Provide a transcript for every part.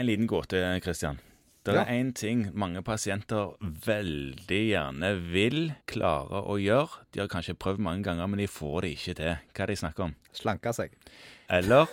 En liten gåte, Christian. Det er én ting mange pasienter veldig gjerne vil klare å gjøre. De har kanskje prøvd mange ganger, men de får det ikke til. Hva er det de snakker om? Slanke seg. Eller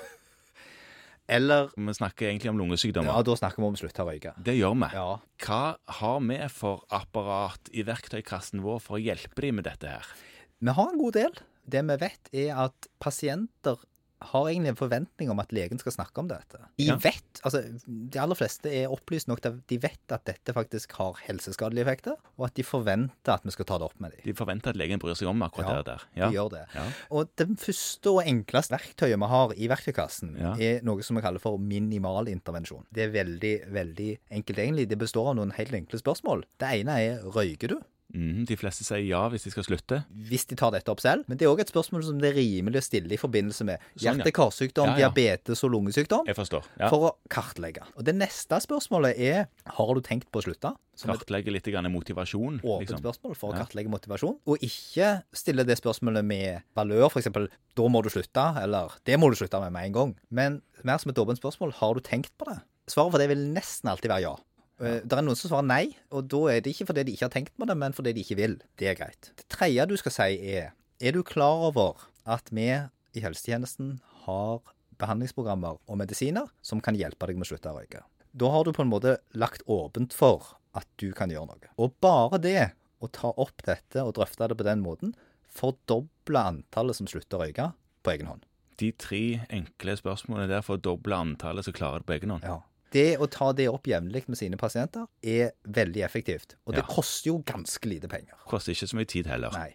Eller vi snakker egentlig om lungesykdommer. Ja, da snakker vi om å slutte å røyke. Det gjør vi. Ja. Hva har vi for apparat i verktøykassen vår for å hjelpe dem med dette her? Vi har en god del. Det vi vet, er at pasienter har egentlig en forventning om at legen skal snakke om dette. De Ja. vet, altså De aller fleste er opplyst nok til at de vet at dette faktisk har helseskadelige effekter, og at de forventer at vi skal ta det opp med dem. De forventer at legen bryr seg om akkurat Ja, det der. Ja, De gjør det. Ja. Og det første og enkleste verktøyet vi har i verktøykassen, er noe som vi kaller for minimal intervensjon. Det er veldig, veldig enkelt egentlig. Det består av noen helt enkle spørsmål. Det ene er røyker du? Mhm, de fleste sier ja hvis de skal slutte. hvis de tar dette opp selv. Men det er òg et spørsmål som det er rimelig å stille i forbindelse med Sånn, hjerte-karsykdom, Ja, ja. diabetes og lungesykdom, Jeg forstår. Ja. for å kartlegge. Og Det neste spørsmålet er har du tenkt på å slutte? Som Kartlegge litt grann motivasjon. åpent Liksom. spørsmål for å kartlegge motivasjon. Og ikke stille det spørsmålet med valør, f.eks. da må du slutte, eller det må du slutte med med en gang. Men mer som et åpent spørsmål har du tenkt på det? Svaret på det vil nesten alltid være ja. Eh, Det er noen som svarer nei, og da er det ikke fordi de ikke har tenkt på det, men fordi de ikke vil. Det er greit. Det tredje du skal si er er du klar over at vi i helsetjenesten har behandlingsprogrammer og medisiner som kan hjelpe deg med å slutte å røyke? Da har du på en måte lagt åpent for at du kan gjøre noe. Og bare det å ta opp dette og drøfte det på den måten, fordobler antallet som slutter å røyke på egen hånd. De tre enkle spørsmålene der for å doble antallet som klarer det på egen hånd. Ja. Det å ta det opp jevnlig med sine pasienter er veldig effektivt. Og det Ja. koster jo ganske lite penger. Koster ikke så mye tid heller. Nei.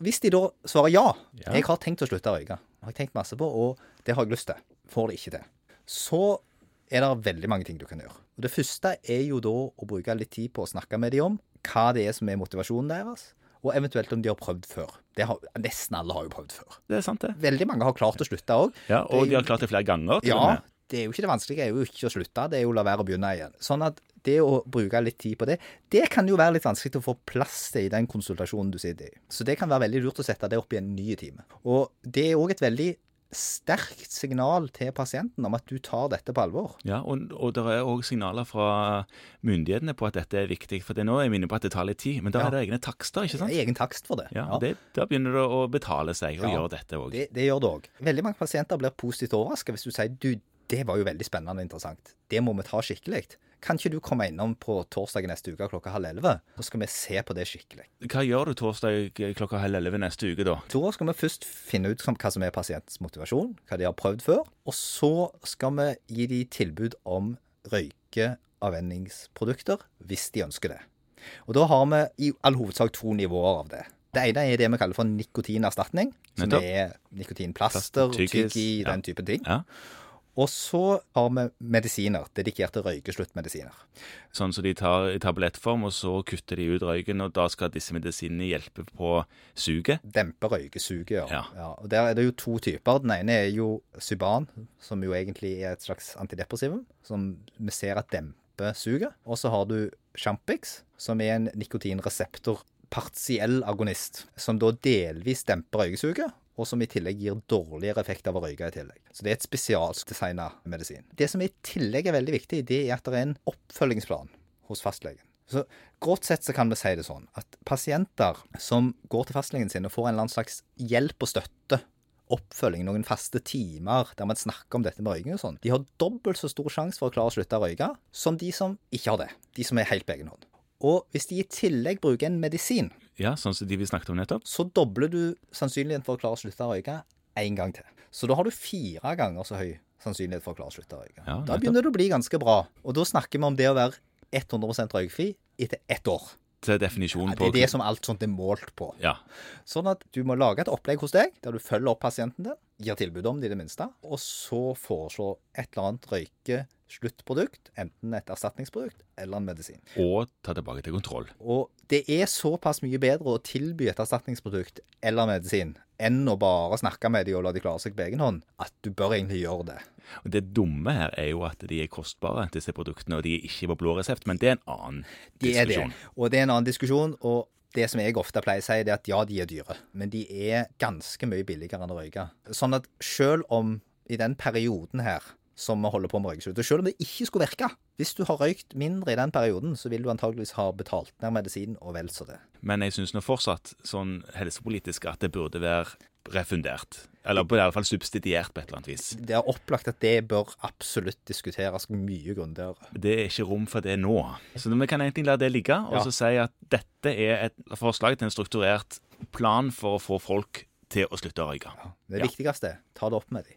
Hvis de da svarer ja, Ja. jeg har tenkt å slutte å røyke, har jeg tenkt masse på, og det har jeg lyst til, får det ikke til, så er det veldig mange ting du kan gjøre. Og Det første er jo da å bruke litt tid på å snakke med dem om hva det er som er motivasjonen deres, og eventuelt om de har prøvd før. Det har, nesten alle har jo prøvd før. Det er sant, det. Veldig mange har klart å slutte òg. Ja, Og de har klart det flere ganger. til og Ja, med. Det er jo ikke det vanskelige, er jo ikke å slutte, det er jo å la være å begynne igjen. Sånn at det å bruke litt tid på det, det kan jo være litt vanskelig å få plass til i den konsultasjonen du sitter i. Så det kan være veldig lurt å sette det opp i en ny time. Og det er òg et veldig sterkt signal til pasienten om at du tar dette på alvor. Ja, og, og det er òg signaler fra myndighetene på at dette er viktig. For det nå er jeg inne på at det tar litt tid, men da Ja. er det egne takster, ikke sant? egen takst for det. Ja, og det, Da begynner det å betale seg å Ja. gjøre dette òg. Det, det gjør det òg. Veldig mange pasienter blir positivt overraska hvis du sier du, det var jo veldig spennende og interessant. Det må vi ta skikkelig. Kan ikke du komme innom på torsdag neste uke klokka halv elleve? Så skal vi se på det skikkelig. Hva gjør du torsdag klokka halv elleve neste uke, da? Da skal vi først finne ut hva som er pasientens motivasjon, hva de har prøvd før. Og så skal vi gi de tilbud om røykeavvenningsprodukter, hvis de ønsker det. Og da har vi i all hovedsak to nivåer av det. Det ene er det vi kaller for nikotinerstatning, som Nettopp. er nikotinplaster, Plaster, tyggis, tygg i, ja. den type ting. Ja, Og så har vi medisiner, dedikerte røykesluttmedisiner. Sånn som de tar i tablettform, og så kutter de ut røyken, og da skal disse medisinene hjelpe på suget. Dempe røykesuget, ja. Ja. Og Der er det jo to typer. Den ene er jo Syban, som jo egentlig er et slags antidepressivum, som vi ser at demper suget. Og så har du Champix, som er en nikotinreseptor partiell agonist, som da delvis demper røykesuget, og som i tillegg gir dårligere effekt av å røyke i tillegg. Så det er et spesialdesigna medisin. Det som i tillegg er veldig viktig, det er at det er en oppfølgingsplan hos fastlegen. Så Grovt sett så kan vi si det sånn at pasienter som går til fastlegen sin og får en eller annen slags hjelp og støtte, oppfølging, noen faste timer der man snakker om dette med røyking og sånn, de har dobbelt så stor sjanse for å klare å slutte å røyke som de som ikke har det. De som er helt på egen hånd. Og hvis de i tillegg bruker en medisin, Ja, sånn som de vi snakket om nettopp. så dobler du sannsynligheten for å klare å slutte å røyke én gang til. Så da har du fire ganger så høy sannsynlighet for å klare å slutte å røyke. Ja, da begynner det å bli ganske bra. Og da snakker vi om det å være 100% røykfri etter ett år. Til definisjonen Ja, på det er det som alt sånt er målt på. Ja. Sånn at du må lage et opplegg hos deg, der du følger opp pasienten din, gir tilbud om det i det minste, og så foreslår et eller annet røykesluttprodukt, enten et erstatningsprodukt eller en medisin. Og ta tilbake til kontroll. Og det er såpass mye bedre å tilby et erstatningsprodukt eller medisin enn å bare snakke med dem og la de klare seg på egen hånd, at du bør egentlig gjøre det. Og Det dumme her er jo at de er kostbare, disse produktene, og de er ikke på blå resept, men det er en annen De er det. Og det er en annen diskusjon. og det som jeg ofte pleier å si, er at ja, de er dyre, men de er ganske mye billigere enn å røyke. Sånn at selv om i den perioden her som vi holder på med røykeslutt. Og selv om det ikke skulle virke, hvis du har røykt mindre i den perioden, så vil du antageligvis ha betalt ned medisin og vel så det. Men jeg syns nå fortsatt, sånn helsepolitisk, at det burde være refundert. Eller på i alle fall subsidiert på et eller annet vis. Det er opplagt at det bør absolutt diskuteres mye grundigere. Det er ikke rom for det nå. Så vi kan egentlig la det ligge, og Ja. så si at dette er et forslag til en strukturert plan for å få folk til å slutte å røyke. Det Ja. viktigste er ta det opp med dem.